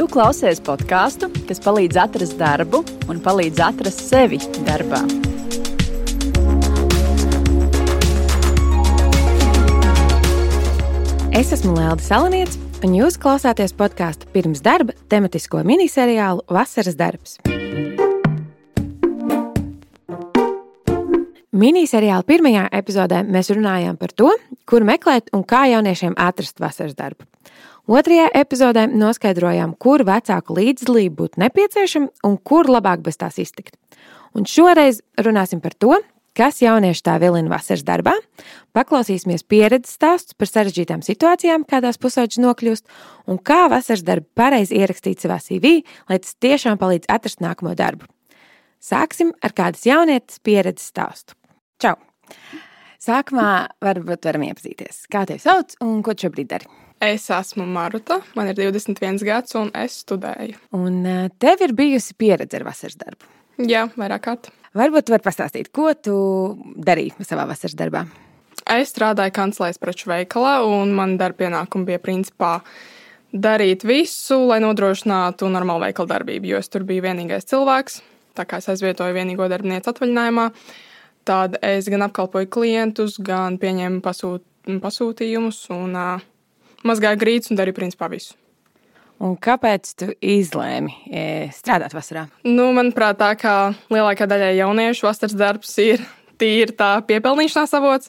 Tu klausies podkāstu, kas palīdz atrast darbu un palīdz atrast sevi darbā. Es esmu Lēlda Salaniets, un jūs klausāties podkāstu pirms darba tematisko miniseriālu Vasaras darbs. Miniseriāla pirmajā epizodē mēs runājām par to, kur meklēt un kā jauniešiem atrast vasaras darbu. Otrajā epizodē noskaidrojām, kur vecāku līdzdalība būtu nepieciešama un kur labāk bez tās iztikt. Un šoreiz runāsim par to, kas jaunieši tā vilina vasaras darbā. Paklausīsimies pieredzes stāstus par sarežģītām situācijām, kādās pusauģis nokļūst, un kā vasaras darbu pareizi ierakstīt savā CV, lai tas tiešām palīdz atrast nākamo darbu. Sāksim ar kādas jaunietes pieredzes stāstu. Čau! Sākumā varbūt varam iepazīties. Kā tevi sauc un ko šobrīd dari? Es esmu Maruta, man ir 21 gads, un es studēju. Un eh, tev ir bijusi pieredze ar vasaras darbu. Jā, vairāk kārt. Varbūt tu vari pastāstīt, ko tu darīji savā vasaras darbā. Es strādāju kancelēs preču veikalā, un man darba pienākumi bija principā darīt visu, lai nodrošinātu normālu veikalu darbību, jo es tur biju vienīgais cilvēks. Tā kā es aizvietoju vienīgo darbinieku atvaļinājumā, tad es gan apkalpoju klientus, gan pieņēmu pasūt, pasūtījumus un uh, mazgāju grīdas un darīju principā visu. Un kāpēc tu izlēmi e, strādāt vasarā? Nu, manuprāt, tā kā lielākā daļa jauniešu vasaras darbs ir tīri tā piepelnīšanās avots.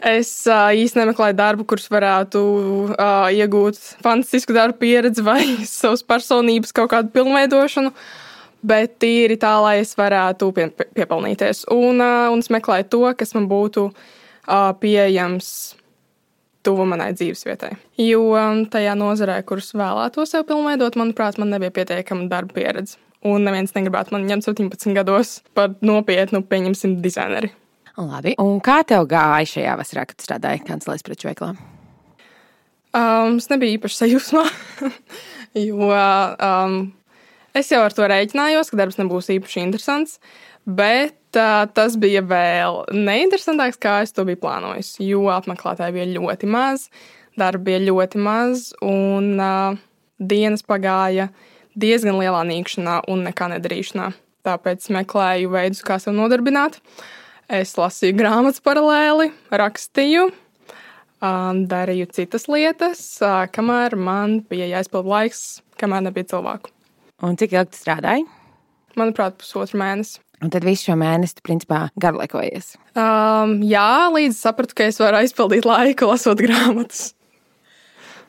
Es uh, īstenībā nemeklēju darbu, kurš varētu uh, iegūt fantastisku darbu pieredzi vai savas personības kaut kādu pilnveidošanu, bet tīri tā, lai es varētu pie, pie, piepelnīties. Un, uh, un es meklēju to, kas man būtu uh, pieejams tuvu manai dzīvesvietai. Jo tajā nozarē, kuras vēlētos sev pilnveidot, manuprāt, man nebija pietiekama darba pieredze. Un neviens negribētu man ņemt 17 gados par nopietnu, pieņemsim, dizaineri. Labi, un kā tev gāja šajā vasarā, kad strādāji kancelēs preču veiklā? Um, es nebiju īpaši sajūsmā, jo um, es jau ar to rēķinājos, ka darbs nebūs īpaši interesants. Bet uh, tas bija vēl neinteresantāks, kā es to biju plānojis. Jo apmeklētāji bija ļoti maz, darba bija ļoti maz, un uh, dienas pagāja diezgan lielā nīkšanā un nekā nedarīšanā. Tāpēc meklēju veidus, kā sev nodarbināt. Es lasīju grāmatas paralēli, rakstīju, darīju citas lietas, kamēr man bija jāizpild laiks, kamēr nebija cilvēku. Un cik ilgi strādāji? Manuprāt, pusotru mēnesi. Un tad visu šo mēnesi, principā, garlaikojies. Um, jā, līdz sapratu, ka es varu aizpildīt laiku, lasot grāmatas.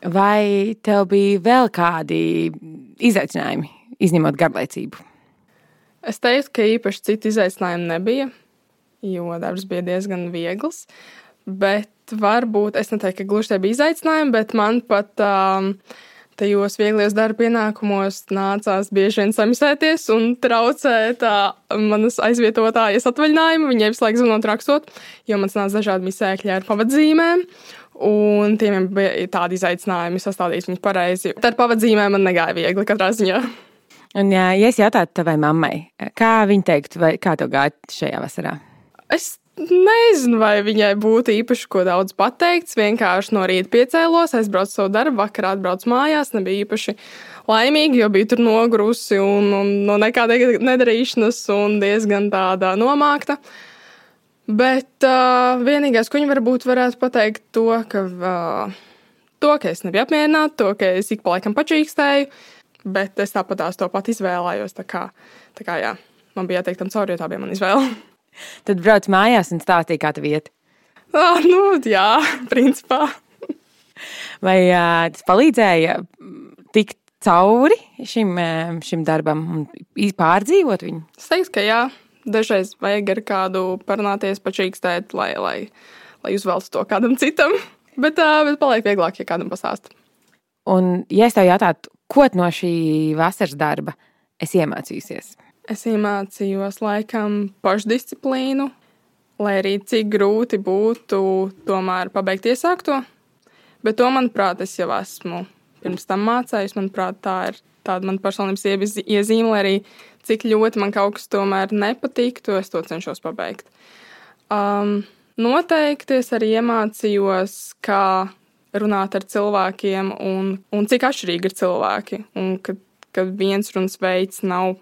Vai tev bija vēl kādi izaicinājumi, izņemot garlaicību? Es teiktu, ka īpaši citu izaicinājumu nebija, jo darbs bija diezgan viegls. Bet varbūt es neteiktu, ka gluži tie bija izaicinājumi, bet man pat. Um, tajos vieglos darba pienākumos nācās bieži vien samisēties un traucēt manas aizvietotājas atvaļinājumu. Viņai visu laiku zvanot, rakstot, jo man nāca dažādi misēkļi ar pavadzīmēm. Un tiem bija tādi izaicinājumi sastādīt viņus pareizi. Tad pavadzīmēm man negāja viegli katrā ziņā. Un, ja es jautātu tavai mammai, kā viņa teiktu, vai kā tev gāja šajā vasarā? Es Nezinu, vai viņai būtu īpaši ko daudz pateikts. Vienkārši no rīta piecēlos, aizbraucu savu darbu, vakarā atbraucu mājās. Nebija īpaši laimīgi, jo biju tur nogurusi un, un no nekāda nedarīšanas un diezgan tāda nomākta. Bet uh, vienīgais, ko viņa varbūt varētu pateikt, to, ka, uh, to, ka es nebiju apmierināta, to, ka es ik pa laikam pačīkstēju, bet es tāpat tās to pat izvēlējos. Tā kā, tā kā jā, man bija jāteikt tam cauri, jo tā bija mana izvēle. Tad brauc mājās un stāstīja, kā tev iet. Ah, nu, jā, principā. Vai uh, tas palīdzēja tikt cauri šim, šim darbam un pārdzīvot viņu? Es teiktu, ka jā. Dažreiz vajag ar kādu parunāties, pačīkstēt, lai, lai, lai uzveltu to kādam citam. Bet, uh, bet paliek vieglāk, ja kādam pastāst. Un, ja es tev jautātu, ko no šī vasaras darba es iemācījusies? Es iemācījos laikam pašdisciplīnu, lai arī cik grūti būtu tomēr pabeigt iesākto. Bet to, manuprāt, es jau esmu pirms tam mācījis. Manuprāt, tā ir tāda mana personības iezīme, lai arī cik ļoti man kaut kas tomēr nepatīk, to es to cenšos pabeigt. Um, noteikti es arī iemācījos, kā runāt ar cilvēkiem un, un cik atšķirīgi ir cilvēki. Un, ka viens runas veids nav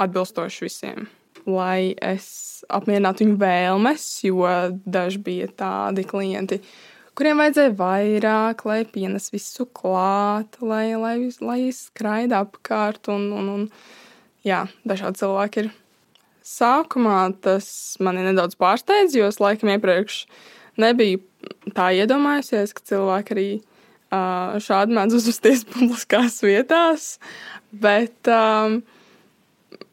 atbilstošs visiem. Lai es apmierinātu viņu vēlmes, jo daži bija tādi klienti, kuriem vajadzēja vairāk, lai pienes visu klāt, lai, lai, lai skraida apkārt. Un, un, un, jā, dažādi cilvēki ir. Sākumā tas mani nedaudz pārsteidz, jo es laikam iepriekš nebiju tā iedomājusies, ka cilvēki arī šādi mēdz uzvesties publiskās vietās. Bet, um,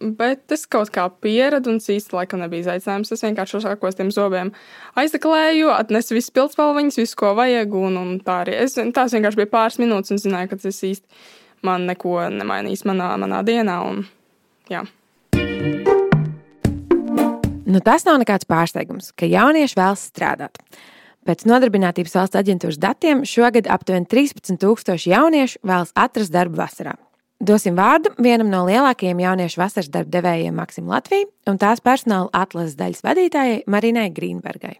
bet es kaut kā pieradu, un tas īsti laikam nebija izaicinājums. Es vienkārši uzsākos tiem zobiem aizdeklēju, atnesu visu pildspalviņas, visu, ko vajag, un, un tā arī. Es, tās vienkārši bija pāris minūtes, un zināju, ka tas īsti man neko nemainīs manā, manā dienā. Un, jā. Nu, tas nav nekāds pārsteigums, ka jaunieši vēlas strādāt. Pēc Nodarbinātības valsts aģentūras datiem šogad aptuveni 13,000 jauniešu vēlas atrast darbu vasarā. Dosim vārdu vienam no lielākajiem jauniešu vasaras darba devējiem Maksim Latvijai un tās personāla atlases daļas vadītājai Marinai Grīnbergai.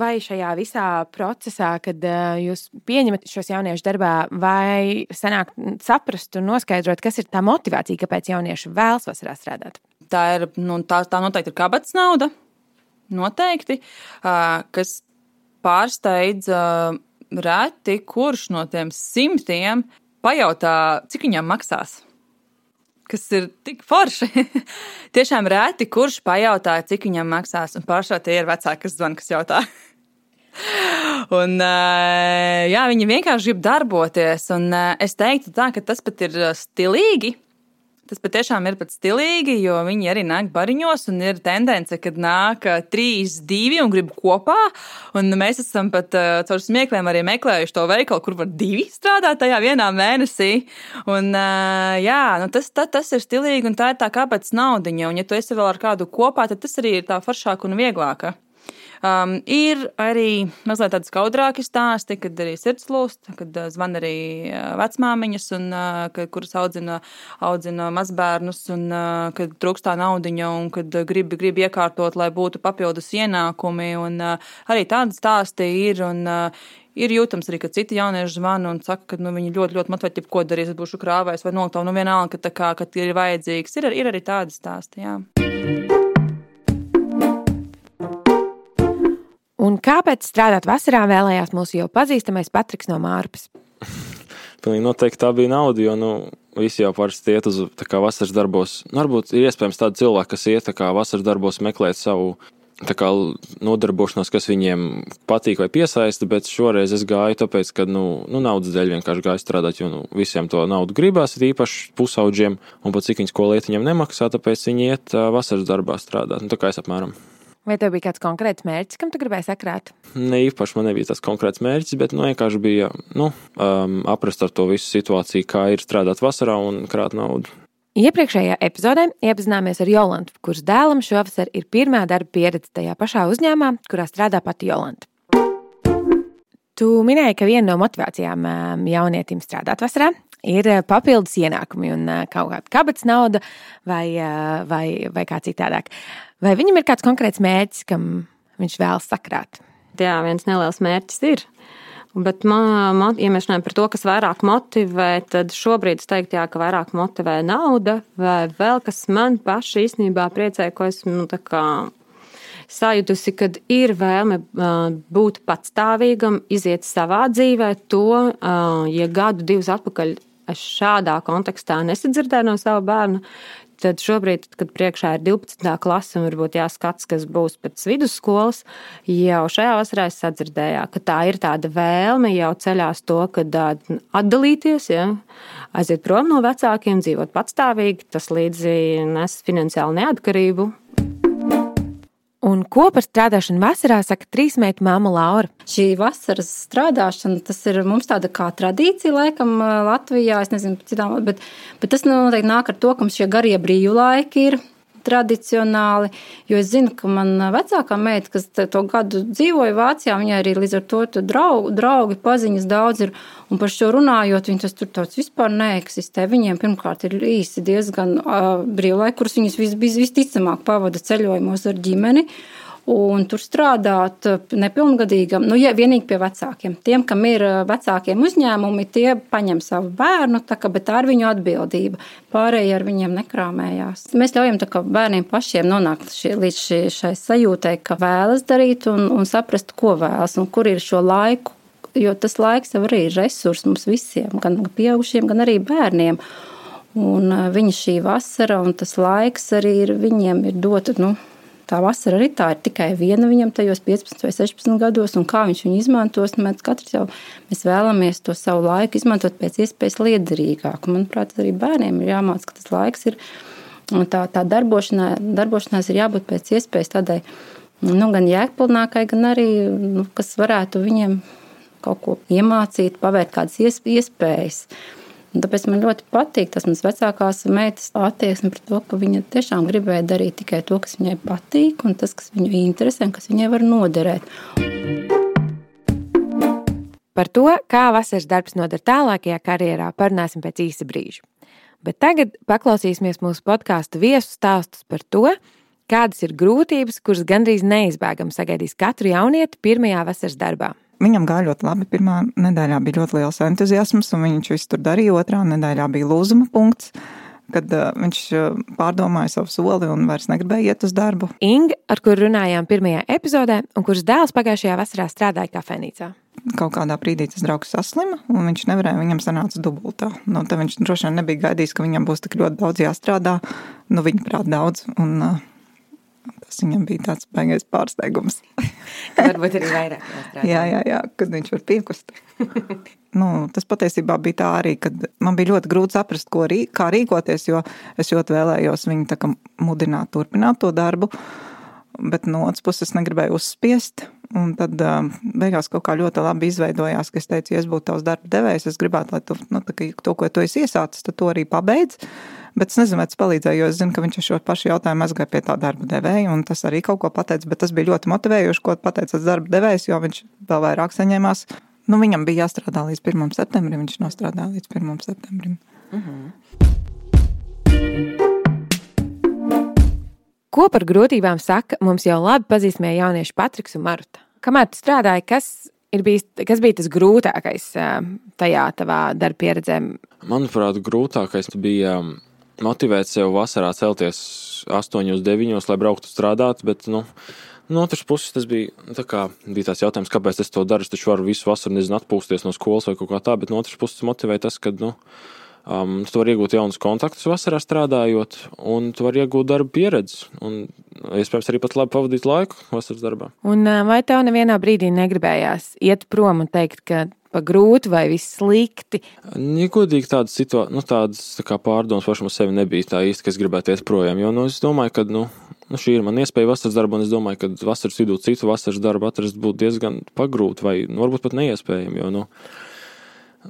Vai šajā visā procesā, kad uh, jūs pieņemat šos jauniešus darbā, vai sanāk saprast un noskaidrot, kas ir tā motivācija, kāpēc jaunieši vēlas vasarā strādāt? Tā ir nu, tā, tā noteikti ir kabatas nauda. Noteikti, kas pārsteidz reti, kurš no tiem simtiem pajautā, cik viņam maksās. Kas ir tik forši. Tiešām reti, kurš pajautā, cik viņam maksās. Un pārsvarā tie ir vecāki, kas zvan, kas jautā. un, jā, viņi vienkārši grib darboties. Un es teiktu, tā, ka tas pat ir stilīgi Tas patiešām ir pat stilīgi, jo viņi arī nāk bariņos, un ir tendence, kad nāk trīs, divi un grib kopā. Un mēs esam pat uh, caur smiekliem arī meklējuši to veikalu, kur var divi strādāt tajā vienā mēnesī. Un, uh, jā, nu tas, tā, tas ir stilīgi, un tā ir tā kāpēc naudiņa. Un, ja tu esi vēl ar kādu kopā, tad tas arī ir tā foršāk un vieglāk. Um, ir arī mazliet tādi skaudrāki stāsti, kad arī sirds lūst, kad uh, zvan arī uh, vecmāmiņas, un, uh, kad, kuras audzina, audzina mazbērnus, un kad trūkstā naudiņa, un kad grib, grib iekārtot, lai būtu papildus ienākumi. Un, arī tādi stāsti ir. Un, Ir jūtams arī, ka citi jaunieši zvana un saka, ka nu, viņi ļoti, ļoti motivē, ko darīs, būšu krāvējs vai nokļūt. Nu, vienalga, ka, kā, ka ir vajadzīgs. Ir, ir arī tādi stāsti. Jā. Kāpēc strādāt vasarā vēlējās mūsu jau pazīstamais Patriks no Mārpas? Pilnīgi noteikti tā bija nauda, jo nu, visi jau parasti iet uz kā, vasaras darbos. Nu, varbūt ir iespējams tādi cilvēki, kas iet kā, vasaras darbos meklēt savu kā, nodarbošanos, kas viņiem patīk vai piesaista, bet šoreiz es gāju tāpēc, ka nu, nu, naudas dēļ vienkārši gāju strādāt, jo nu, visiem to naudu gribās, ir īpaši pusauģiem, un pat cik viņi skolēt viņam nemaksā, tāpēc viņi iet vasaras darbā strādāt. Nu, tā kā es apmēram. Vai tev bija kāds konkrēts mērķis, kam tu gribēji sakrāt? Ne īpaši man nebija tas konkrēts mērķis, bet nu, vienkārši bija nu, um, aprast ar to visu situāciju, kā ir strādāt vasarā un krāt naudu. Iepriekšējā epizodē iepazināmies ar Jolantu, kuras dēlam šovasar ir pirmā darba pieredze tajā pašā uzņēmumā, kurā strādā pati Jolanta. Tu minēji, ka viena no motivācijām um, jaunietim strādāt vasarā ir uh, papildus ienākumi un uh, kaut kāda kabatas nauda vai, uh, vai, vai kā citādāk. Vai viņam ir kāds konkrēts mērķis, kam viņš vēlas sakrāt? Jā, viens neliels mērķis ir. Bet, man, man, ja mēs runājam par to, kas vairāk motivē, tad šobrīd es teiktu, jā, ka vairāk motivē nauda, vai vēl kas man paši īstenībā priecē, ko esmu nu, sajutusi, kad ir vēlme būt patstāvīgam, iziet savā dzīvē. To, ja gadu, divus atpakaļ es šādā kontekstā nesadzirdēju no sava bērna, Tad šobrīd, kad priekšā ir 12. klase un varbūt jāskatās, kas būs pēc vidusskolas, jau šajā vasarā es sadzirdēju, ka tā ir tāda vēlme jau ceļās to, ka atdalīties, ja, aiziet prom no vecākiem, dzīvot patstāvīgi, tas līdzi nes finansiālu neatkarību Un ko par strādāšanu vasarā saka trīs meitu māma Laura? Šī vasaras strādāšana, tas ir mums tāda kā tradīcija, laikam, Latvijā. Es nezinu, citām, bet, bet tas noteikti nāk ar to, ka mums šie garie brīvlaiki ir tradicionāli. Jo es zinu, ka man vecākā meita, kas to gadu dzīvoja Vācijā, viņai arī līdz ar to draugi, draugi paziņas daudz ir. Un par šo runājot, viņi tas tur tāds vispār neeksistē. Viņiem pirmkārt ir īsi diezgan uh, brīvlaiki, kurus viņas vis, vis, visticamāk pavada ceļojumos ar ģimeni. Un tur strādāt nepilngadīgam, nu, ja vienīgi pie vecākiem. Tiem, kam ir vecākiem uzņēmumi, tie paņem savu bērnu, tā, ka, bet tā ir viņu atbildība. Pārējie ar viņiem nekrāmējās. Mēs ļaujam bērniem pašiem nonākt šie, līdz šie, šai sajūtai, ka vēlas darīt un, un saprast, ko vēlas un kur ir šo laiku. Jo tas laiks jau arī ir resurs mums visiem, gan pieaugušiem, gan arī bērniem. Un viņa šī vasara un tas laiks arī ir viņiem ir dota. Nu, tā vasara arī tā ir tikai viena viņam tajos 15 vai 16 gados, un kā viņš viņu izmantos. Mēs katrs jau mēs vēlamies to savu laiku izmantot pēc iespējas liederīgāk. Un, manuprāt, arī bērniem ir jāmācās, ka tas laiks ir. Tā, tā darbošanās, darbošanās ir jābūt pēc iespējas tādai nu, gan jēgpilnākai, gan arī, nu, kas varētu viņiem kaut ko iemācīt, pavērt kādas iespējas. Un tāpēc man ļoti patīk tas mans vecākās meitas attieksme pret to, ka viņa tiešām gribēja darīt tikai to, kas viņai patīk, un tas, kas viņu interesē, un kas viņai var noderēt. Par to, kā vasaras darbs noder tālākajā karjerā, parunāsim pēc īsa brīža. Bet tagad paklausīsimies mūsu podkāstu viesu stāstus par to, kādas ir grūtības, kuras gandrīz neizbēgami sagaidīs katru jaunieti pirmajā vasaras darbā. Viņam gāja ļoti labi. Pirmā nedēļā bija ļoti liels entuziasms, un viņš visu tur darīja. Otrā nedēļā bija lūzuma punkts, kad uh, viņš uh, pārdomāja savu soli un vairs negribēja iet uz darbu. Inga, ar kuru runājām pirmajā epizodē, un kuras dēls pagājušajā vasarā strādāja kafejnīcā. Kaut kādā brīdī tas draugs saslima, un viņš nevarēja, viņam sanāca dubultā. Nu, tad viņš droši vien nebija gaidījis, ka viņam būs tik ļoti daudz jāstrādā. Nu, viņa prāt daudz. Un, uh, Tas viņam bija tāds baigais pārsteigums. Varbūt arī vairāk. jā, jā, jā, kad viņš var piekust. nu, tas patiesībā bija tā arī, kad man bija ļoti grūti saprast, ko rī, kā rīkoties, jo es ļoti vēlējos viņu tā kā mudināt turpināt to darbu, bet no otras puses negribēju uzspiest. Un tad beigās kaut kā ļoti labi izveidojās, ka es teicu, ja es būtu tavs darba devējs, es gribētu, lai tu nu, to, ko tu esi iesācis, to arī pabeidz. Bet es nezinu, vai tas palīdzēja, jo es zinu, ka viņš šo pašu jautājumu aizgāja pie tā darba devēja, un tas arī kaut ko pateica. Bet tas bija ļoti motivējoši, ko pateica darba devējs, jo viņš vēl vairāk saņēmās. Nu, viņam bija jāstrādā līdz 1. septembrim, viņš nostrādāja līdz 1. septembrim. Uh -huh. Ko par grūtībām saka mums jau labi pazīstamie jaunieši Patriks un Marta? Kamēr tu strādāji, kas, bijis, kas bija tas grūtākais tajā tavā darba pieredzē? Manuprāt, grūtākais bija motivēt sev vasarā celties 8, 9, lai brauktu strādāt. Bet, nu, no otras puses, tas bija, tā kā, bija tāds jautājums, kāpēc es to daru. Es taču varu visu vasaru nezinu, atpūsties no skolas vai kaut kā tāda. Bet no otras puses, motivēja tas, ka nu, um, tu vari iegūt jaunus kontaktus vasarā strādājot, un tu vari iegūt darba pieredzi. Un, iespējams, arī pat labi pavadīt laiku vasaras darbā. Un vai tev nevienā brīdī negribējās iet prom un teikt, ka pa grūti vai viss slikti. Ja godīgi tādas, situā... nu, tādas tā pārdomas pašam sevi nebija tā īsti, ka es gribētu iet projām. Jo nu, es domāju, ka nu, nu, šī ir man iespēja vasaras darba, un es domāju, ka vasaras vidū citu vasaras darbu atrast būtu diezgan pagrūti vai nu, varbūt pat neiespējami. Jo, nu,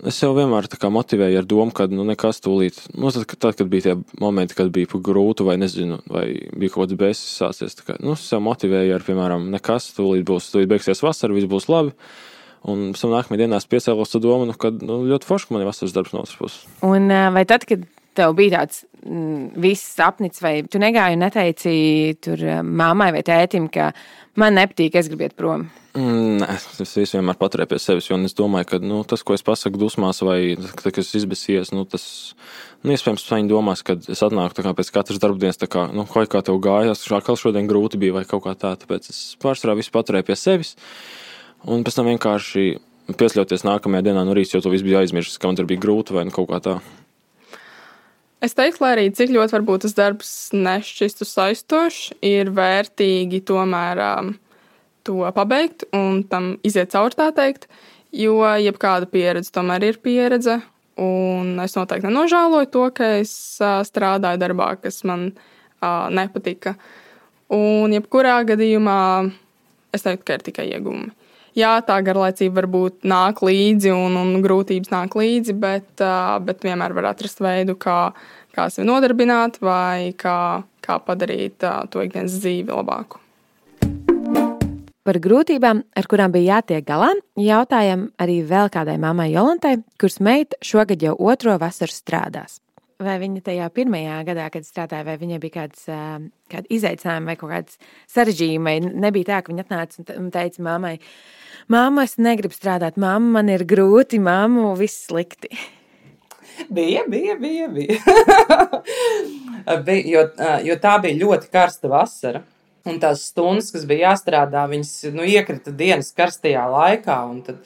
Es jau vienmēr motivēju ar domu, ka nu, nekas tūlīt, nu, tad, tad, kad bija tie momenti, kad bija grūti, vai nezinu, vai bija kaut kāds bēsis sācies. Kā, nu, es jau motivēju ar, piemēram, nekas tūlīt būs, tūlīt beigsies vasara, viss būs labi. Un pēc tam nākamajā dienā es piecēlos ar domu, nu, ka nu, ļoti forši man ir vasaras darbs no otras puses. Un vai tad, kad tev bija tāds mm, viss sapnis, vai tu negāji un neteici tur mammai vai tētim, ka man nepatīk, es gribu iet prom? Mm, es visu vienmēr paturēju pie sevis, jo es domāju, ka nu, tas, ko es pasaku dusmās, vai tas, kas izbēsies, nu, tas, nu, iespējams, viņi domās, ka es atnāku kā, pēc katras darbdienas, tā kā, nu, kā, kā tev gājās, kā šodien grūti bija, vai kaut kā tā. Tāpēc es pārsvarā visu paturēju pie sevis. Un pēc tam vienkārši piesļauties nākamajā dienā no rīta, jo to viss bija aizmirsis, ka man tur bija grūti vai nu kaut kā tā. Es teiktu, lai arī cik ļoti varbūt tas darbs nešķistu saistošs, ir vērtīgi tomēr um, to pabeigt un tam iziet cauri tā teikt, jo jebkāda pieredze tomēr ir pieredze. Un es noteikti nenožēloju to, ka es uh, strādāju darbā, kas man uh, nepatika. Un jebkurā gadījumā es teiktu, ka ir tikai iegūmi jā, tā garlaicība varbūt nāk līdzi un, un grūtības nāk līdzi, bet, bet vienmēr var atrast veidu, kā, kā sevi nodarbināt vai kā, kā padarīt to ikdienas dzīvi labāku. Par grūtībām, ar kurām bija jātiek galā, jautājam arī vēl kādai mammai Jolantai, kuras meita šogad jau otro vasaru strādās. vai viņa tajā pirmajā gadā, kad strādāja, vai viņai bija kāds, kādi izaicinājumi vai kaut kāds sarežģījumi, vai nebija tā, ka viņa atnāca un teica mammai, mamma, es negribu strādāt, mamma, man ir grūti, mamma, viss slikti. Bija, bija. bija. bija jo, jo tā bija ļoti karsta vasara. Un tās stundas, kas bija jāstrādā, viņas nu, iekrita dienas karstajā laikā. Un, tad,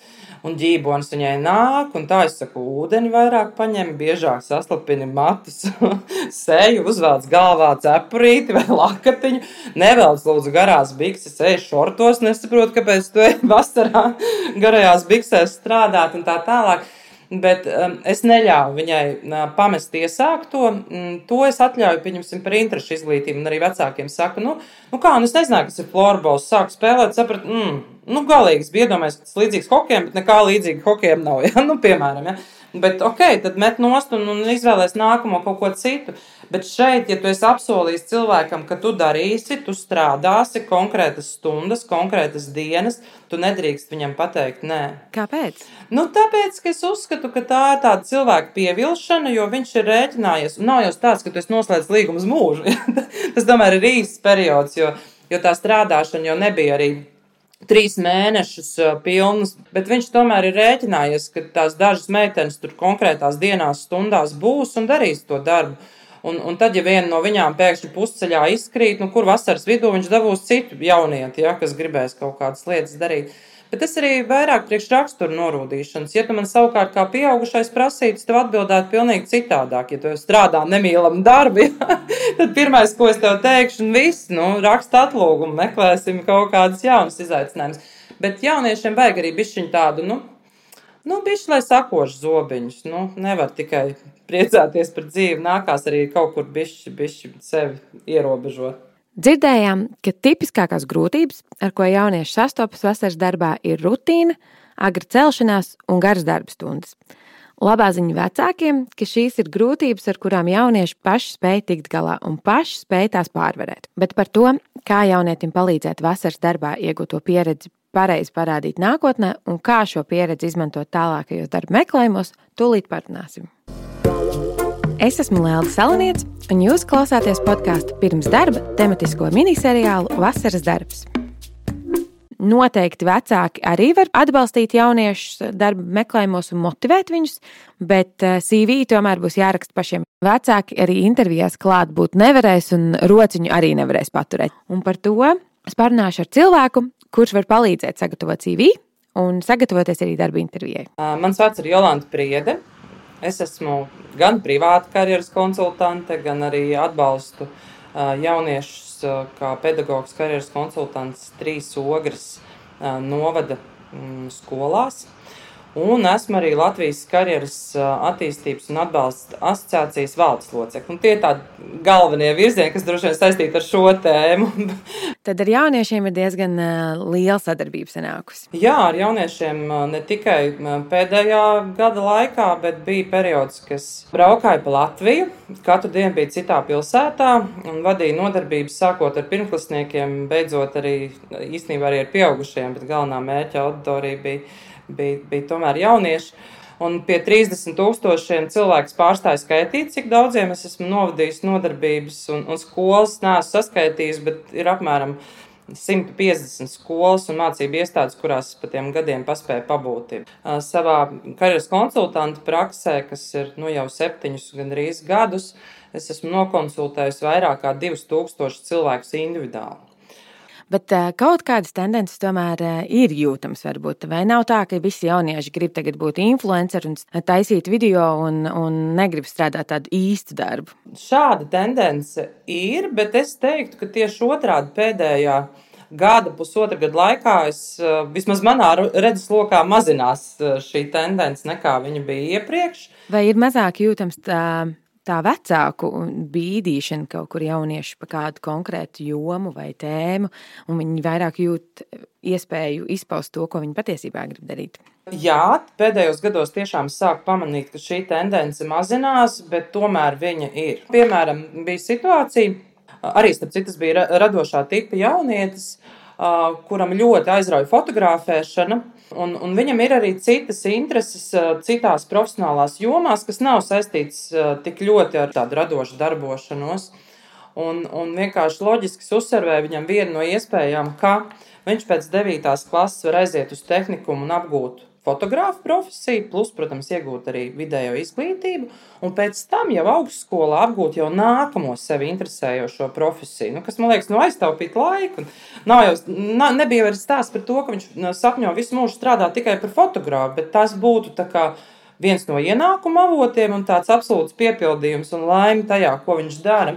un ģībonis viņai nāk, un tā es saku, ūdeni vairāk paņem, biežāk saslapini matus, seju, uzvelc galvā cepurīti vai lakatiņu, nevelc lūdzu garās bikses, ej šortos, nesaprotu, kāpēc tu ej vasarā garajās biksēs strādāt un tā tālāk. Bet um, es neļāvu viņai uh, pamest iesākto. Mm, to es atļauju, pieņemsim, par interešu izglītību. Un arī vecākiem saku, nu, nu kā, nu es nezināju, kas ir florbols. Sāku spēlēt, sapratu, mm, nu, galīgs bija iedomājies, ka tas līdzīgs hokejam, bet nekā līdzīga hokejam nav. Ja? Nu, piemēram, ja? Bet ok, tad met nost un, un izvēlēs nākamo kaut ko citu. Bet šeit, ja tu esi apsolījis cilvēkam, ka tu darīsi, tu strādāsi konkrētas stundas, konkrētas dienas, tu nedrīkst viņam pateikt nē. Kāpēc? Nu, tāpēc, ka es uzskatu, ka tā ir tāda cilvēka pievilšana, jo viņš ir rēķinājies. Un nav jau tāds, ka tu esi noslēdzis līgumu uz mūžu. Tas tomēr ir īsts periods, jo, jo tā strādāšana jau nebija arī trīs mēnešus pilnus, bet viņš tomēr ir rēķinājies, ka tās dažas meitenes tur konkrētās dienās, stundās būs un darīs to darbu. Un, un tad, ja viena no viņām pēkšņi pusceļā izkrīt, nu, kur vasaras vidū viņš dabūs citu jaunieti, ja, kas gribēs kaut kādas lietas darīt. Bet es arī vairāk priekš raksturu norūdīšanas. Ja tu man savukārt kā pieaugušais prasītu, tev atbildētu pilnīgi citādāk. Ja tu strādā nemīlam darbu, ja, tad pirmais, ko es tev teikšu, un viss, nu, raksta atlūgumu, meklēsim kaut kādas jaunas izaicinājumus. Bet jauniešiem vajag arī bišķiņu tādu, nu, nu bišķi, lai sakošu zobiņus. Nu, nevar tikai priecāties par dzīvi, nākās arī kaut kur bišķi, bišķi sevi ierobežot. Dzirdējām, ka tipiskākās grūtības, ar ko jaunieši sastopas vasaras darbā, ir rutīna, agra celšanās un garas darba stundas. Labā ziņa vecākiem, ka šīs ir grūtības, ar kurām jaunieši paši spēj tikt galā un paši spēj tās pārvarēt. Bet par to, kā jaunietim palīdzēt vasaras darbā iegūto pieredzi pareizi parādīt nākotnē un kā šo pieredzi izmantot tālākajos darba meklējumos, tūlīt parunāsim. Es esmu Lēlda Salaniets, un jūs klausāties podkāstu pirms darba tematisko miniseriālu Vasaras darbs. Noteikti vecāki arī var atbalstīt jauniešus darba meklējumos un motivēt viņus, bet eh, CV tomēr būs jāraksta pašiem. Vecāki arī intervijās klāt būt nevarēs un rociņu arī nevarēs paturēt. Un par to es parunāšu ar cilvēku, kurš var palīdzēt sagatavot CV un sagatavoties arī darba intervijai. Mans vārds ir Jolanta Priede. Es esmu gan privāta karjeras konsultante, gan arī atbalstu jauniešus kā pedagoģis karjeras konsultants trīs ogres novada mm, skolās. Un esmu arī Latvijas karjeras attīstības un atbalsta asociācijas valdes locekle. Tie ir tādi galvenie virzieni, kas droši vien saistīti ar šo tēmu. Tad ar jauniešiem ir diezgan liela sadarbība sanākusi. Jā, ar jauniešiem ne tikai pēdējā gada laikā, bet bija periods, kas braukāja pa Latviju. Katru dienu bija citā pilsētā un vadīja nodarbības sākot ar pirmklasniekiem, beidzot arī īstenībā arī ar pieaugušiem, bet galvenā mērķa auditorija bija bija, bija tomēr jaunieši. Un pie 30 tūkstošiem cilvēku pārstāja skaitīt, cik daudziem es esmu novadījis nodarbības un, un skolas. Nē, esmu saskaitījis, bet ir apmēram 150 skolas un mācību iestādes, kurās pa tiem gadiem paspēju pabūt. Savā karjeras konsultanta praksē, kas ir nu, jau septiņus, gandrīz gadus, es esmu nokonsultējis vairāk kā 2000 cilvēkus individuāli. Bet uh, kaut kādas tendences tomēr uh, ir jūtamas. Varbūt. Vai nav tā, ka visi jaunieši grib tagad būt influenceri un taisīt video un, un negrib strādāt tādu īstu darbu? Šāda tendence ir, bet es teiktu, ka tieši otrādi pēdējā gada, pusotra gada laikā, es, vismaz manā redzeslokā, mazinās šī tendence nekā viņa bija iepriekš. Vai ir mazāk jūtams tā tā vecāku bīdīšana kaut kur jaunieši par kādu konkrētu jomu vai tēmu, un viņi vairāk jūt iespēju izpaust to, ko viņi patiesībā grib darīt. Jā, pēdējos gados tiešām sāk pamanīt, ka šī tendence mazinās, bet tomēr viņa ir. Piemēram, bija situācija, arī starp citu, bija radošā tipa jaunietis, kuram ļoti aizrauja fotografēšana. Un, un viņam ir arī citas intereses, citās profesionālās jomās, kas nav saistītas tik ļoti ar tādu radošu darbošanos. Un, un vienkārši loģiski uzsverēja viņam vienu no iespējām, ka viņš pēc 9. klases var aiziet uz tehniku un apgūt fotografu profesiju, plus, protams, iegūt arī vidējo izglītību, un pēc tam jau augstskolā apgūt jau nākamo sevi interesējošo profesiju, nu, kas man liekas, nu, aiztaupīt laiku. Nav jau, nā, nebija vairs stāsts par to, ka viņš sapņo visu mūžu strādāt tikai par fotografu, bet tas būtu tā kā viens no ienākuma avotiem un tāds absolūts piepildījums un laime tajā, ko viņš dara.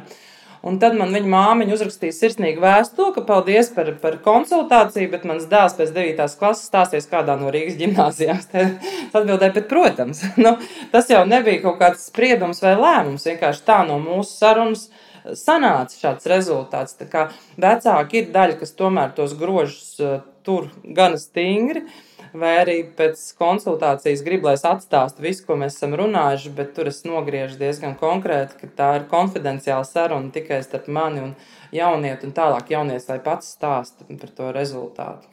Un tad man viņa māmiņa uzrakstīja sirsnīgu vēstuli, ka paldies par, par konsultāciju, bet mans dēls pēc 9. klases stāsies kādā no Rīgas gimnāzijās. Es atbildēju, bet, protams, nu, tas jau nebija kaut kāds spriedums vai lēmums. Vienkārši tā no mūsu sarunas sanāca šāds rezultāts. Vecāki ir daļa, kas tomēr tos grožus uh, tur gana stingri. Vai arī pēc konsultācijas grib, lai es atstāstu visu, ko mēs esam runājuši, bet tur es nogriežu diezgan konkrēti, ka tā ir konfidenciāla saruna tikai starp mani un jaunieti, un tālāk jaunieci, lai pats stāsta par to rezultātu.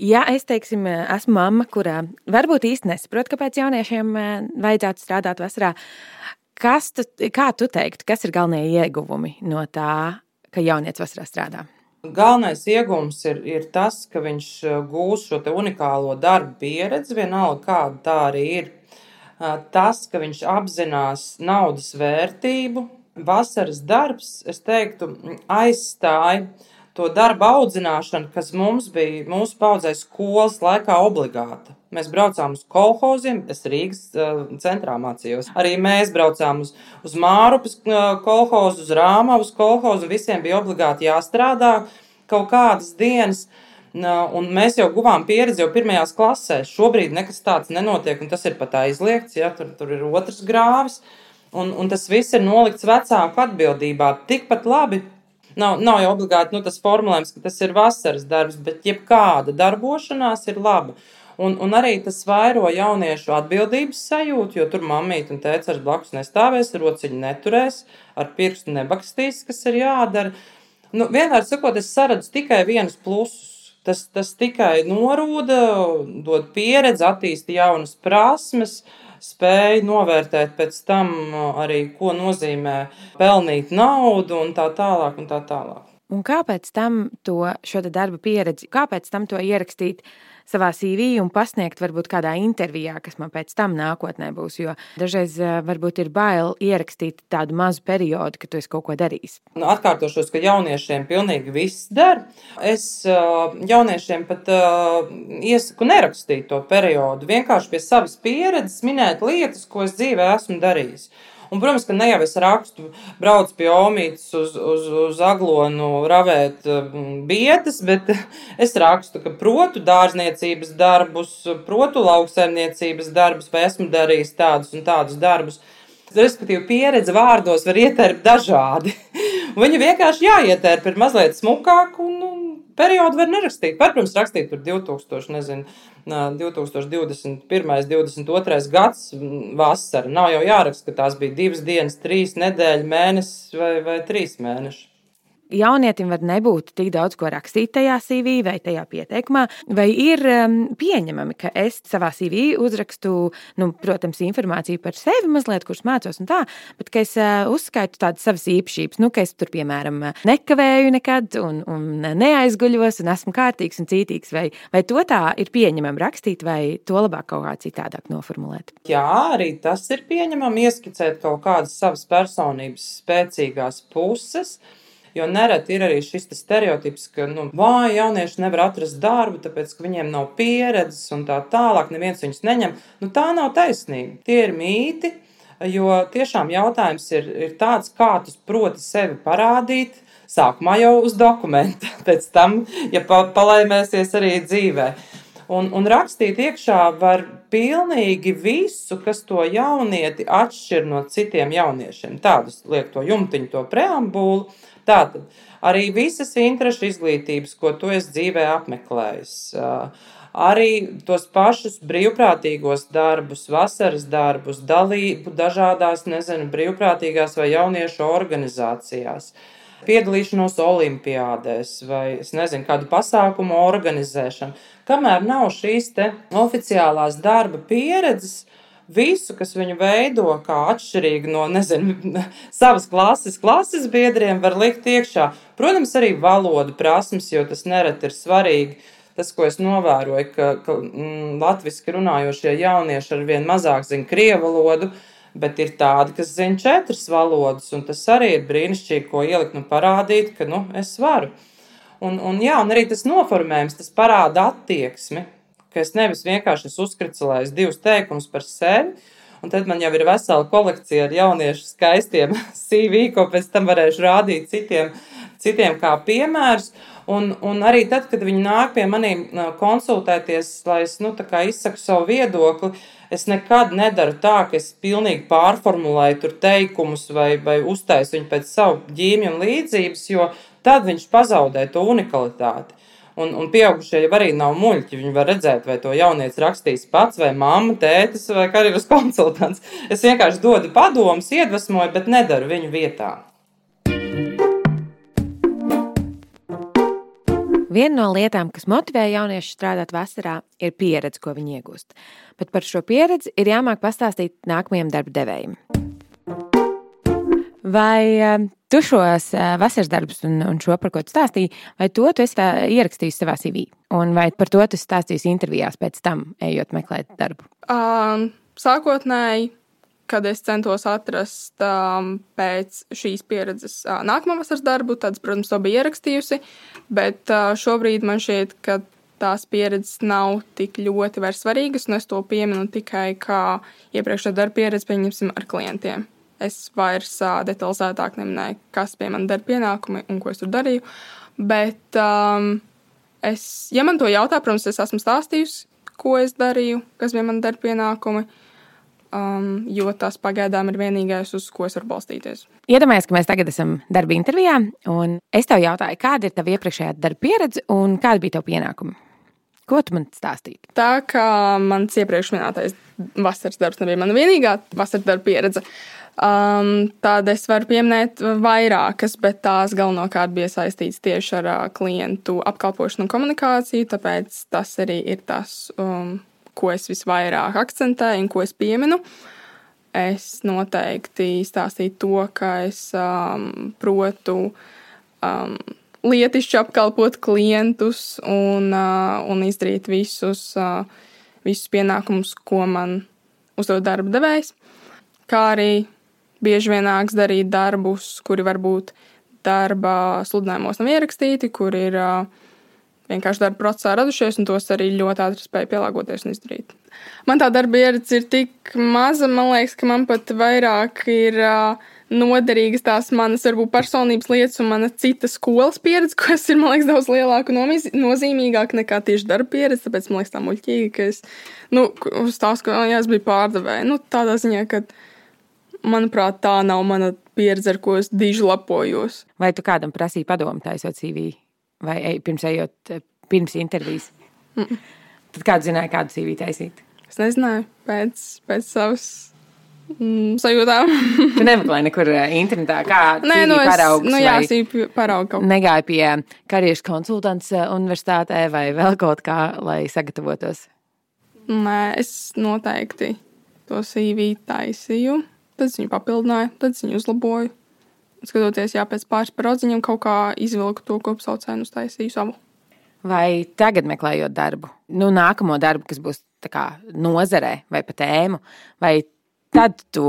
Ja es teiksim, esmu mamma, kurā varbūt īsti nesaprot, kāpēc jauniešiem eh, vajadzētu strādāt vasarā, kas tu, kā tu teiktu, kas ir galvenie ieguvumi no tā, ka jaunietis vasarā strādā? Galvenais iegūms ir, ir tas, ka viņš uh, gūs šo unikālo darbu pieredzi, vienalga kāda tā arī ir. Uh, tas, ka viņš apzinās naudas vērtību, vasaras darbs, es teiktu, aizstāja to darbu audzināšanu, kas mums bija mūsu paudzē skolas laikā obligāta. Mēs braucām uz kolhoziem, es Rīgas uh, centrā mācījos. Arī mēs braucām uz, uz Mārupas uh, kolhozu, uz Rāmavas kolhozu, visiem bija obligāti jāstrādā kaut kādas dienas. Un mēs jau guvām pieredzi jau pirmajās klasēs. Šobrīd nekas tāds nenotiek, un tas ir pat aizliegts. Ja, tur, tur ir otrs grāvis, un, un tas viss ir nolikts vecāku atbildībā. Tikpat labi Nav, nav jau obligāti nu, tas formulējums, ka tas ir vasaras darbs, bet jebkāda darbošanās ir laba. Un, un arī tas vairo jauniešu atbildības sajūtu, jo tur mammīte un tēvs ar blakus nestāvēs, rociņu neturēs, ar pirkstu nebakstīs, kas ir jādara. Nu, vienmēr sakot, es saredzu tikai vienus plusus. Tas, tas tikai norūda, dod pieredzi, attīsta jaunas prasmes, spēja novērtēt pēc tam arī, ko nozīmē pelnīt naudu un tā tālāk. Un tā tālāk. Un kāpēc tam to darba pieredzi, kāpēc tam to ierakstīt savā CV un pasniegt varbūt kādā intervijā, kas man pēc tam nākotnē būs. Jo dažreiz eh, varbūt ir bail ierakstīt tādu mazu periodu, ka tu esi kaut ko darījis. Nu, atkārtošos, ka jauniešiem pilnīgi viss der. Es eh, jauniešiem pat uh, iesaku nerakstīt to periodu. Vienkārši pie savas pieredzes minēt lietas, ko es dzīvē esmu darījis. Un, protams, ka ne jau es rakstu, braucu pie omītes uz, uz, uz aglonu, ravēt um, bietas, bet es rakstu, ka protu dārzniecības darbus, protu lauksaimniecības darbus, vai esmu darījis tādus un tādus darbus. Respektīvi, pieredze vārdos var ietērpt dažādi. Viņa vienkārši jāietērp, ir mazliet smukāk, un, un periodu var nerakstīt. Var, protams, rakstīt par 2000, nezinu, 2021, 22 gads vasara. Nav jau jāraksta, ka tās bija divas dienas, trīs nedēļas, mēnesis vai, vai trīs mēneši jaunietim var nebūt tik daudz ko rakstīt tajā CV vai tajā pieteikumā, vai ir um, pieņemami, ka es savā CV uzrakstu, nu, protams, informāciju par sevi mazliet, kurš mācos un tā, bet ka es uh, uzskaitu tādas savas īpašības, nu, ka es tur, piemēram, nekavēju nekad un, un neaizguļos un esmu kārtīgs un cītīgs, vai, vai to tā ir pieņemami rakstīt, vai to labāk kaut kā citādāk noformulēt? Jā, arī tas ir pieņemami ieskicēt kaut kādas savas personības spēcīgās puses. Jo nereti ir arī šis stereotips, ka nu, vāji jaunieši nevar atrast darbu, tāpēc ka viņiem nav pieredzes un tā tālāk, neviens viņus neņem. Nu, tā nav taisnība. Tie ir mīti, jo tiešām jautājums ir, ir tāds, kā tu proti sevi parādīt. Sākumā jau uz dokumenta, pēc tam, ja palaimēsies arī dzīvē. Un, un rakstīt iekšā var pilnīgi visu, kas to jaunieti atšķir no citiem jauniešiem. Tādus liek to jumtiņu, to preambulu, Tātad arī visas interešu izglītības, ko tu esi dzīvē apmeklējis, arī tos pašus brīvprātīgos darbus, vasaras darbus, dalību dažādās, nezinu, brīvprātīgās vai jauniešu organizācijās. piedalīšanos olimpiādēs vai, es nezinu, kādu pasākumu organizēšanu. Kamēr nav šīs te oficiālās darba pieredzes, visu, kas viņu veido, kā atšķirīgi no nezinu, savas klases, klases biedriem, var likt iekšā. Protams, arī valodu prasmes, jo tas nereti ir svarīgi. Tas, ko es novēroju, ka, ka mm, latviešu runājošie jaunieši ar vien mazāk zina krievu valodu, bet ir tādi, kas zina četras valodas, un tas arī ir brīnišķīgi, ko ielikt un parādīt, ka nu, es varu. Un, un, jā, un arī tas noformējums, tas parāda attieksmi, ka es nevis vienkārši esmu uzkricelējis divus teikumus par sevi, un tad man jau ir vesela kolekcija ar jauniešu skaistiem CV, ko pēc tam varēšu rādīt citiem, citiem kā piemērus. Un, un arī tad, kad viņi nāk pie maniem konsultēties, lai es nu, izsaku savu viedokli, es nekad nedaru tā, ka es pilnīgi pārformulēju tur teikumus vai, vai uztaisu viņu pēc savu ģīmju un līdzības, jo tad viņš pazaudē to unikalitāti. Un, un pieaugušie jau arī nav muļķi. Viņi var redzēt, vai to jaunieci rakstīs pats, vai mamma, tētis, vai karjeras konsultants. Es vienkārši dodu padomus, iedvesmoju, bet nedaru viņu vietā. Viena no lietām, kas motivē jauniešus strādāt vasarā, ir pieredze, ko viņi iegūst. Bet par šo pieredzi ir jāmāk pastāstīt nākamajam darba devējam. Vai eh, tu šos eh, vasaras darbus un, un šo, par ko tu stāstīji, vai to tu esi ierakstījis savā CV? Un vai par to tu stāstīsi intervijās pēc tam, ejot meklēt darbu? Um, sākotnēji kad es centos atrast um, pēc šīs pieredzes uh, nākamā vasaras darbu, tad, protams, to bija ierakstījusi. Bet uh, šobrīd man šķiet, ka tās pieredzes nav tik ļoti svarīgas, un es to pieminu tikai kā iepriekšējā darba pieredze, pieņemsim, ar klientiem. Es vairs uh, detalizētāk neminēju, kas pie manis dara pienākumi un ko es tur darīju. Bet, um, es, ja man to jautā, protams, es esmu stāstījusi, ko es darīju, kas bija man dara pienākumi um, jo tas pagaidām ir vienīgais, uz ko es varu balstīties. Iedomājieties, ka mēs tagad esam darba intervijā, un es tev jautāju, kāda ir tava iepriekšējā darba pieredze un kāda bija tava pienākuma? Ko tu man stāstīji? Tā kā mans iepriekš minētais vasaras darbs nebija mana vienīgā vasaras darba pieredze. Um, Tāda es varu pieminēt vairākas, bet tās galvenokārt bija saistītas tieši ar uh, klientu apkalpošanu un komunikāciju. Tāpēc tas arī ir tas, um, ko es visvairāk akcentēju un ko es pieminu. Es noteikti stāstīju to, ka es um, protu um, lietišķi apkalpot klientus un, uh, un izdarīt visus, uh, visus pienākumus, ko man uzdod darba devējs. Kā arī bieži vien nāks darīt darbus, kuri varbūt darba sludinājumos nav ierakstīti, kur ir vienkārši darba procesā radušies, un tos arī ļoti ātri spēja pielāgoties un izdarīt. Man tā darba pieredze ir tik maza, man liekas, ka man pat vairāk ir noderīgas tās manas, varbūt, personības lietas un mana cita skolas pieredze, kas ir, man liekas, daudz lielāka un nozīmīgāka nekā tieši darba pieredze. Tāpēc man liekas, tā muļķīgi, ka es, nu, uz tās, ka, jā, es biju pārdevēja. Nu, tādā ziņā, ka, manuprāt, tā nav mana pieredze, ar ko es diži lepojos. Vai tu kādam prasīji padomu taisot CV? vai ej, pirms ejot, eh, pirms intervijas? Mm. Tad kāds zināja, kādu CV taisīt? Es nezināju, pēc, pēc savas mm, sajūtām. tu nemeklēji nekur eh, internetā, kā Nē, nu, es, paraugs, nu, jā, CV kā. Negāju pie karjeras konsultants eh, universitātē vai vēl kaut kā, lai sagatavotos? Nē, es noteikti to CV taisīju. Tad viņu papildināju, tad viņu uzlaboju skatoties, jā, pēc pāris parodziņiem kaut kā izvilku to kopsaucēju un uztaisīju savu. Vai tagad meklējot darbu, nu, nākamo darbu, kas būs kā, nozarē vai pa tēmu, vai tad tu,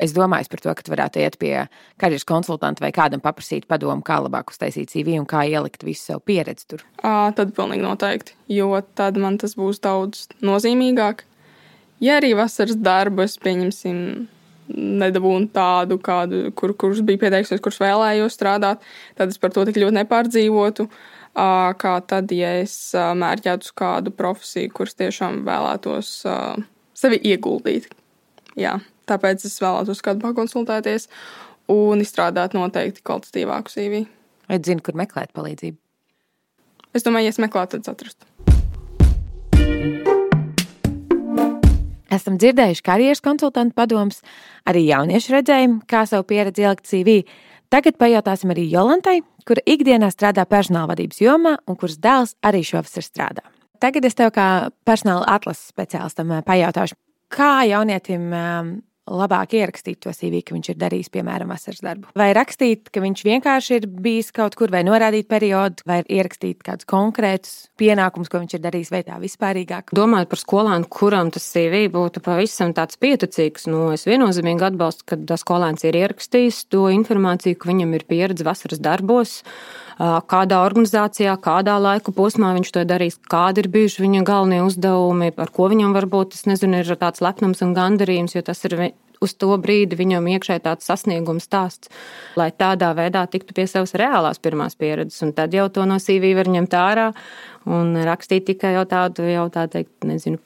es domāju par to, ka tu varētu iet pie karjeras konsultanta vai kādam paprasīt padomu, kā labāk uztaisīt CV un kā ielikt visu savu pieredzi tur? À, tad pilnīgi noteikti, jo tad man tas būs daudz nozīmīgāk. Ja arī vasaras darbu es pieņemsim nedabūnu tādu, kādu, kur, kurš bija pieteiksies, kurš vēlējos strādāt, tad es par to tik ļoti nepārdzīvotu. Kā tad, ja es mērķētu uz kādu profesiju, kuras tiešām vēlētos sevi ieguldīt. Jā, tāpēc es vēlētos kādu pakonsultēties un izstrādāt noteikti kvalitatīvāku CV. Vai zini, kur meklēt palīdzību? Es domāju, ja es meklētu, tad atrastu. Esam dzirdējuši karjeras konsultantu padomus, arī jauniešu redzējumu, kā savu pieredzi ielikt CV. Tagad pajautāsim arī Jolantai, kura ikdienā strādā personāla vadības jomā un kuras dēls arī šovasar strādā. Tagad es tev kā personāla atlases speciālistam eh, pajautāšu, kā jaunietim eh, labāk ierakstīt to CV, ka viņš ir darījis, piemēram, vasaras darbu. Vai rakstīt, ka viņš vienkārši ir bijis kaut kur, vai norādīt periodu, vai ierakstīt kādus konkrētus pienākumus, ko viņš ir darījis, vai tā vispārīgāk. Domājot par skolēnu, kuram tas CV būtu pavisam tāds pieticīgs, nu, es viennozīmīgi atbalstu, ka skolēns ir ierakstījis to informāciju, ka viņam ir pieredze vasaras darbos kādā organizācijā, kādā laika posmā viņš to darīs, kādi ir bijuši viņa galvenie uzdevumi, ar ko viņam varbūt, es nezinu, ir tāds lepnums un gandarījums, jo tas ir uz to brīdi viņam iekšēji tāds sasniegums stāsts, lai tādā veidā tiktu pie savas reālās pirmās pieredzes, un tad jau to no CV var ņemt ārā un rakstīt tikai jau tādu, jau tā teikt, nezinu,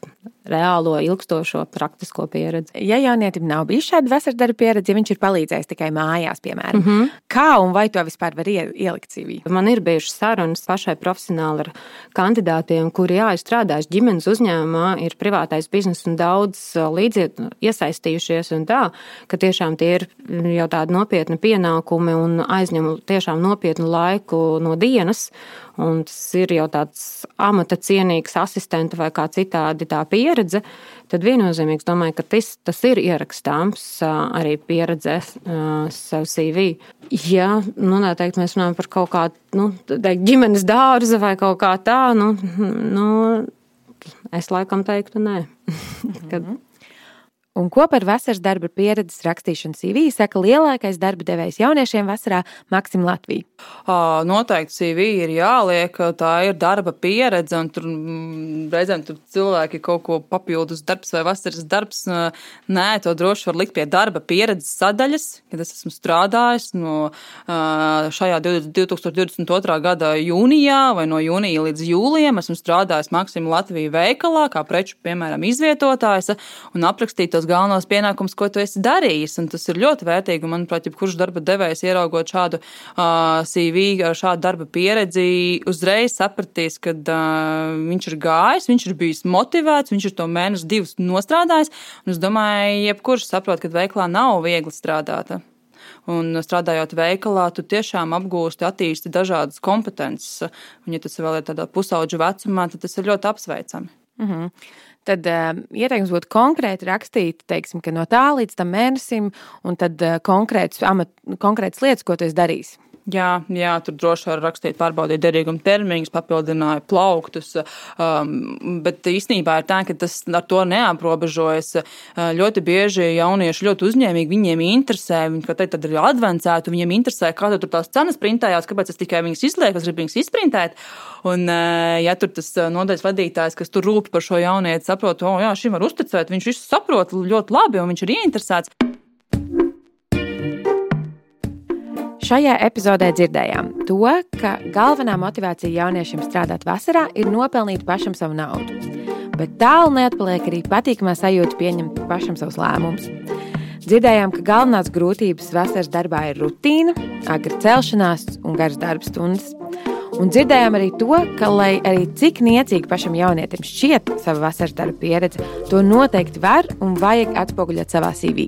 reālo, ilgstošo, praktisko pieredzi. Ja jaunietim nav bijis šāda vasardarba pieredze, ja viņš ir palīdzējis tikai mājās, piemēram, mm -hmm. kā un vai to vispār var ielikt CV? Man ir bijušas sarunas pašai profesionāli ar kandidātiem, kuri jā, ir strādājuši ģimenes uzņēmumā, ir privātais biznes un daudz līdziet iesaistījušies un tā, ka tiešām tie ir jau tādi nopietni pienākumi un aizņem tiešām nopietnu laiku no dienas un tas ir jau tāds amata cienīgs asistenta vai kā citādi tā pieredze, tad viennozīmīgi domāju, ka tas, tas ir ierakstāms arī pieredzē savu CV. Ja, nu, neteikt, mēs runājam par kaut kādu, nu, teikt, ģimenes dārza vai kaut kā tā, nu, nu es laikam teiktu nē. Kad, mhm. Un ko par vasaras darba pieredzes rakstīšanu CV saka lielākais darba devējs jauniešiem vasarā Maksim Latvija? Noteikti CV ir jāliek, tā ir darba pieredze, un tur mm, reizēm tur cilvēki kaut ko papildus darbs vai vasaras darbs. Nē, to droši var likt pie darba pieredzes sadaļas, kad es esmu strādājis no šajā 2022. gada jūnijā vai no jūnija līdz jūlijam. Esmu strādājis Maksim Latvija veikalā, kā preču, piemēram, izvietotājs un aprakstīt tos galvenos pienākumus, ko tu esi darījis. Tas ir ļoti vērtīgi. Manuprāt, jebkurš darba devējs, ieraugot šādu uh, CV, šādu darba pieredzi, uzreiz sapratīs, ka uh, viņš ir gājis, viņš ir bijis motivēts, viņš ir to mēnesi, divus nostrādājis. Es domāju, jebkurš saprot, ka veiklā nav viegli strādāt. Un strādājot veikalā, tu tiešām apgūsti, attīsti dažādas kompetences. Un, ja tas vēl ir tādā pusauģa vecumā, tad tas ir ļoti apsveicami. Mm -hmm tad uh, ieteikums būtu konkrēti rakstīt, teiksim, no tā līdz tam mēnesim, un tad uh, konkrētas, amat, konkrētas lietas, ko tu esi darījis. Jā, jā, tur droši var rakstīt, pārbaudīt derīguma termiņus, papildināja plauktus, um, bet īstenībā ir tā, ka tas ar to neaprobežojas. Uh, ļoti bieži jaunieši ļoti uzņēmīgi, viņiem interesē, viņi, kā teikt, ir advancēti, viņiem interesē, kā tur tās cenas printējās, kāpēc es tikai viņas izlieku, es gribu viņas izprintēt. Un, uh, ja tur tas uh, nodaļas vadītājs, kas tur rūp par šo jaunieti, saprot, o, jā, šim var uzticēt, viņš visu saprot ļoti labi un viņš ir ieinteresēts. Šajā epizodē dzirdējām to, ka galvenā motivācija jauniešiem strādāt vasarā ir nopelnīt pašam savu naudu. Bet tālu neatpaliek arī patīkamā sajūta pieņemt pašam savus lēmumus. Dzirdējām, ka galvenās grūtības vasaras darbā ir rutīna, agra celšanās un garas darba stundas. Un dzirdējām arī to, ka, lai arī cik niecīgi pašam jaunietim šķiet sava vasaras darba pieredze, to noteikti var un vajag atspoguļot savā CV.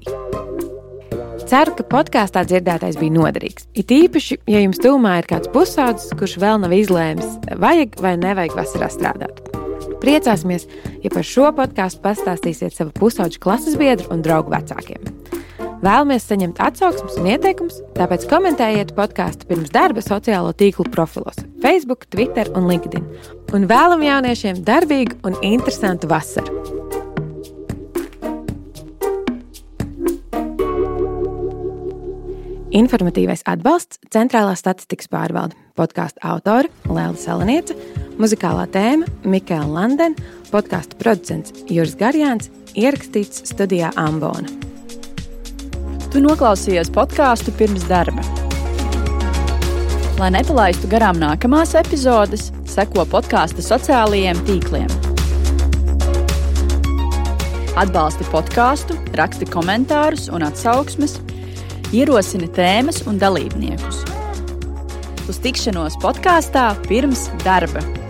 Ceru, ka podkāstā dzirdētais bija noderīgs. It īpaši, ja jums tūmā ir kāds pusaudzis, kurš vēl nav izlēmis, vajag vai nevajag vasarā strādāt. Priecāsimies, ja par šo podkāstu pastāstīsiet savu pusauģu klases biedru un draugu vecākiem. Vēlamies saņemt atsauksmes un ieteikumus, tāpēc komentējiet podkāstu pirms darba sociālo tīklu profilos, Facebook, Twitter un LinkedIn. Un vēlam jauniešiem darbīgu un interesantu vasaru! Informatīvais atbalsts Centrālā statistikas pārvalde, podkāstu autori Lēla Salaniece, muzikālā tēma Mikēla Landena, podkāstu producents Juris Garjāns, ierakstīts studijā Ambona. Tu noklausījies podkāstu pirms darba. Lai nepalaistu garām nākamās epizodes, seko podkāstu sociālajiem tīkliem. Atbalsti podkāstu, raksti komentārus un atsauksmes ierosina tēmas un dalībniekus. Uz tikšanos podkāstā pirms darba!